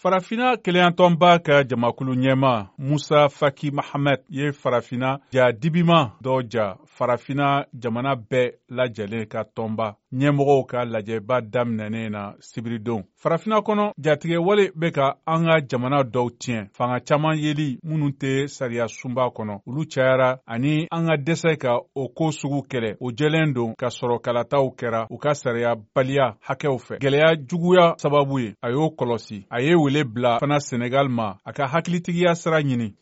Farafina keleyatɔnba ka jamakulu ɲɛma Musa Faki Mahamɛd ye farafina ja dibiman dɔ ja farafina jamana bɛɛ lajɛlen ka tɔnba ɲɛmɔgɔw ka lajɛba daminɛnen na sibiridon. Farafina kɔnɔ jatigɛwale bɛ ka an ka jamana dɔw tiɲɛ. Fanga caman yeli minnu tɛ sariya sunba kɔnɔ, olu cayara ani an ka dɛsɛ ka o ko sugu kɛlɛ, o jɛlen don ka sɔrɔ kalataw kɛra u ka sariya baliya hakɛw fɛ gɛlɛya juguya sababu ye a y'o kɔlɔsi a ye wele bila fana senegal ma a ka hakilitigiya sira ɲini